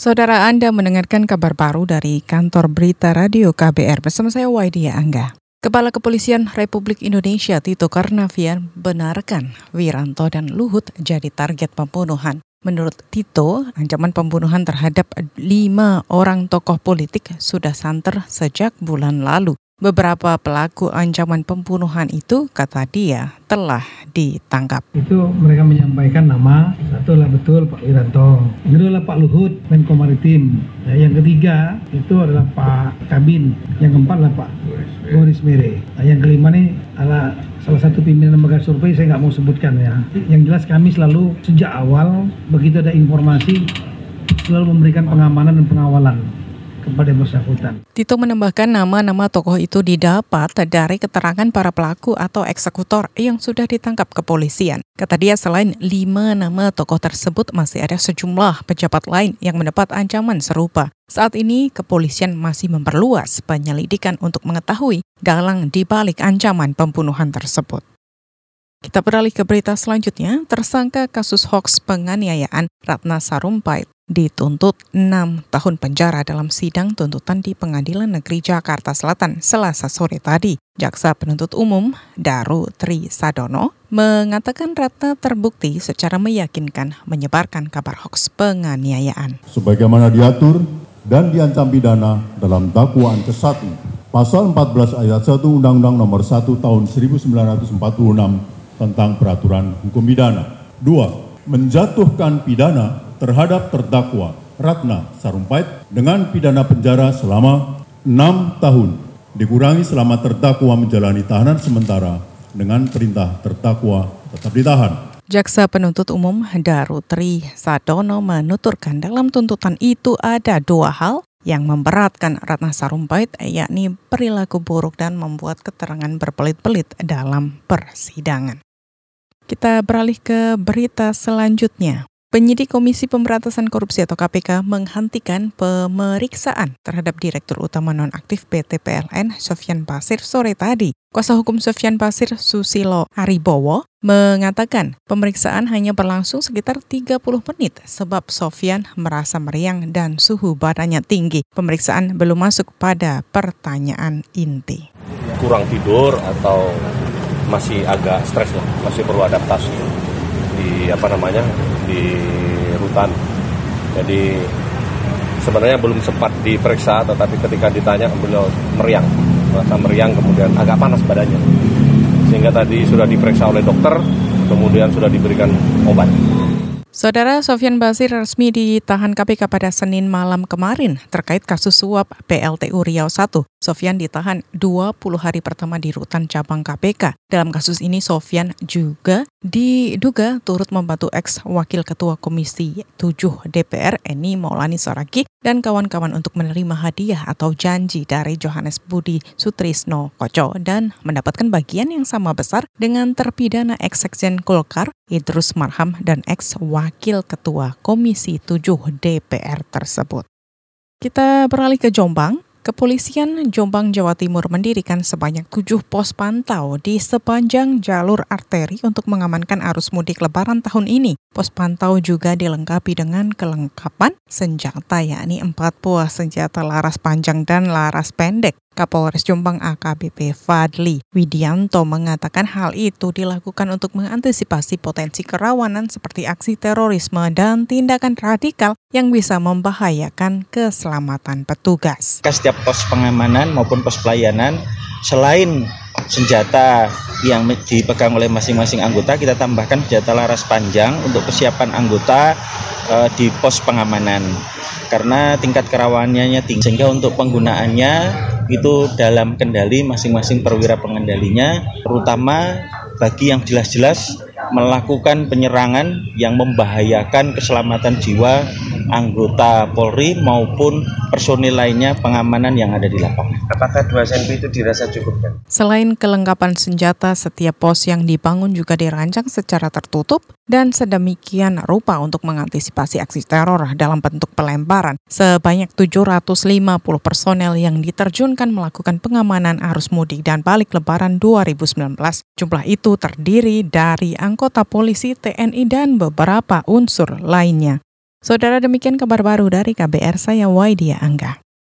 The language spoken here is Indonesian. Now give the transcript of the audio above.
Saudara Anda mendengarkan kabar baru dari kantor berita radio KBR bersama saya Waidia Angga. Kepala Kepolisian Republik Indonesia Tito Karnavian benarkan Wiranto dan Luhut jadi target pembunuhan. Menurut Tito, ancaman pembunuhan terhadap lima orang tokoh politik sudah santer sejak bulan lalu. Beberapa pelaku ancaman pembunuhan itu, kata dia, telah ditangkap. Itu mereka menyampaikan nama, satu adalah betul Pak Wiranto, yang kedua adalah Pak Luhut, Menko Maritim. Ya, yang ketiga itu adalah Pak Kabin, yang keempat adalah Pak Boris Mere. Nah, yang kelima nih adalah salah satu pimpinan lembaga survei, saya nggak mau sebutkan ya. Yang jelas kami selalu sejak awal, begitu ada informasi, selalu memberikan pengamanan dan pengawalan kepada bersangkutan. Tito menambahkan nama-nama tokoh itu didapat dari keterangan para pelaku atau eksekutor yang sudah ditangkap kepolisian. Kata dia selain lima nama tokoh tersebut masih ada sejumlah pejabat lain yang mendapat ancaman serupa. Saat ini kepolisian masih memperluas penyelidikan untuk mengetahui dalang di balik ancaman pembunuhan tersebut. Kita beralih ke berita selanjutnya. Tersangka kasus hoax penganiayaan Ratna Sarumpait dituntut 6 tahun penjara dalam sidang tuntutan di Pengadilan Negeri Jakarta Selatan selasa sore tadi. Jaksa penuntut umum Daru Tri Sadono mengatakan Ratna terbukti secara meyakinkan menyebarkan kabar hoax penganiayaan. Sebagaimana diatur dan diancam pidana dalam dakwaan ke-1 Pasal 14 ayat 1 Undang-Undang Nomor 1 Tahun 1946 tentang peraturan hukum pidana. Dua, menjatuhkan pidana terhadap terdakwa Ratna Sarumpait dengan pidana penjara selama enam tahun, dikurangi selama terdakwa menjalani tahanan sementara dengan perintah terdakwa tetap ditahan. Jaksa penuntut umum Darutri Sadono menuturkan dalam tuntutan itu ada dua hal yang memberatkan Ratna Sarumpait yakni perilaku buruk dan membuat keterangan berbelit-belit dalam persidangan. Kita beralih ke berita selanjutnya. Penyidik Komisi Pemberantasan Korupsi atau KPK menghentikan pemeriksaan terhadap Direktur Utama Nonaktif PT PLN Sofian Basir sore tadi. Kuasa hukum Sofian Basir Susilo Aribowo mengatakan pemeriksaan hanya berlangsung sekitar 30 menit sebab Sofian merasa meriang dan suhu badannya tinggi. Pemeriksaan belum masuk pada pertanyaan inti. Kurang tidur atau masih agak stres lah, masih perlu adaptasi di apa namanya di rutan. Jadi sebenarnya belum sempat diperiksa, tetapi ketika ditanya beliau meriang, merasa meriang kemudian agak panas badannya. Sehingga tadi sudah diperiksa oleh dokter, kemudian sudah diberikan obat. Saudara Sofian Basir resmi ditahan KPK pada Senin malam kemarin terkait kasus suap PLTU Riau 1. Sofian ditahan 20 hari pertama di rutan cabang KPK. Dalam kasus ini Sofian juga diduga turut membantu ex wakil ketua Komisi 7 DPR Eni Maulani Soraki dan kawan-kawan untuk menerima hadiah atau janji dari Johannes Budi Sutrisno Koco dan mendapatkan bagian yang sama besar dengan terpidana ex-sekjen Golkar Idrus Marham dan ex wakil ketua Komisi 7 DPR tersebut. Kita beralih ke Jombang. Kepolisian Jombang, Jawa Timur mendirikan sebanyak tujuh pos pantau di sepanjang jalur arteri untuk mengamankan arus mudik lebaran tahun ini. Pos pantau juga dilengkapi dengan kelengkapan senjata, yakni empat buah senjata laras panjang dan laras pendek. Kapolres Jombang AKBP Fadli Widianto mengatakan hal itu dilakukan untuk mengantisipasi potensi kerawanan seperti aksi terorisme dan tindakan radikal yang bisa membahayakan keselamatan petugas. Setiap pos pengamanan maupun pos pelayanan selain senjata yang dipegang oleh masing-masing anggota kita tambahkan senjata laras panjang untuk kesiapan anggota uh, di pos pengamanan karena tingkat kerawanannya tinggi sehingga untuk penggunaannya itu dalam kendali masing-masing perwira pengendalinya terutama bagi yang jelas-jelas melakukan penyerangan yang membahayakan keselamatan jiwa anggota Polri maupun personil lainnya pengamanan yang ada di lapangan. Apakah dua senpi itu dirasa cukup kan? Selain kelengkapan senjata, setiap pos yang dibangun juga dirancang secara tertutup dan sedemikian rupa untuk mengantisipasi aksi teror dalam bentuk pelemparan. Sebanyak 750 personel yang diterjunkan melakukan pengamanan arus mudik dan balik lebaran 2019. Jumlah itu terdiri dari anggota polisi, TNI, dan beberapa unsur lainnya. Saudara demikian kabar baru dari KBR saya Waidia Angga.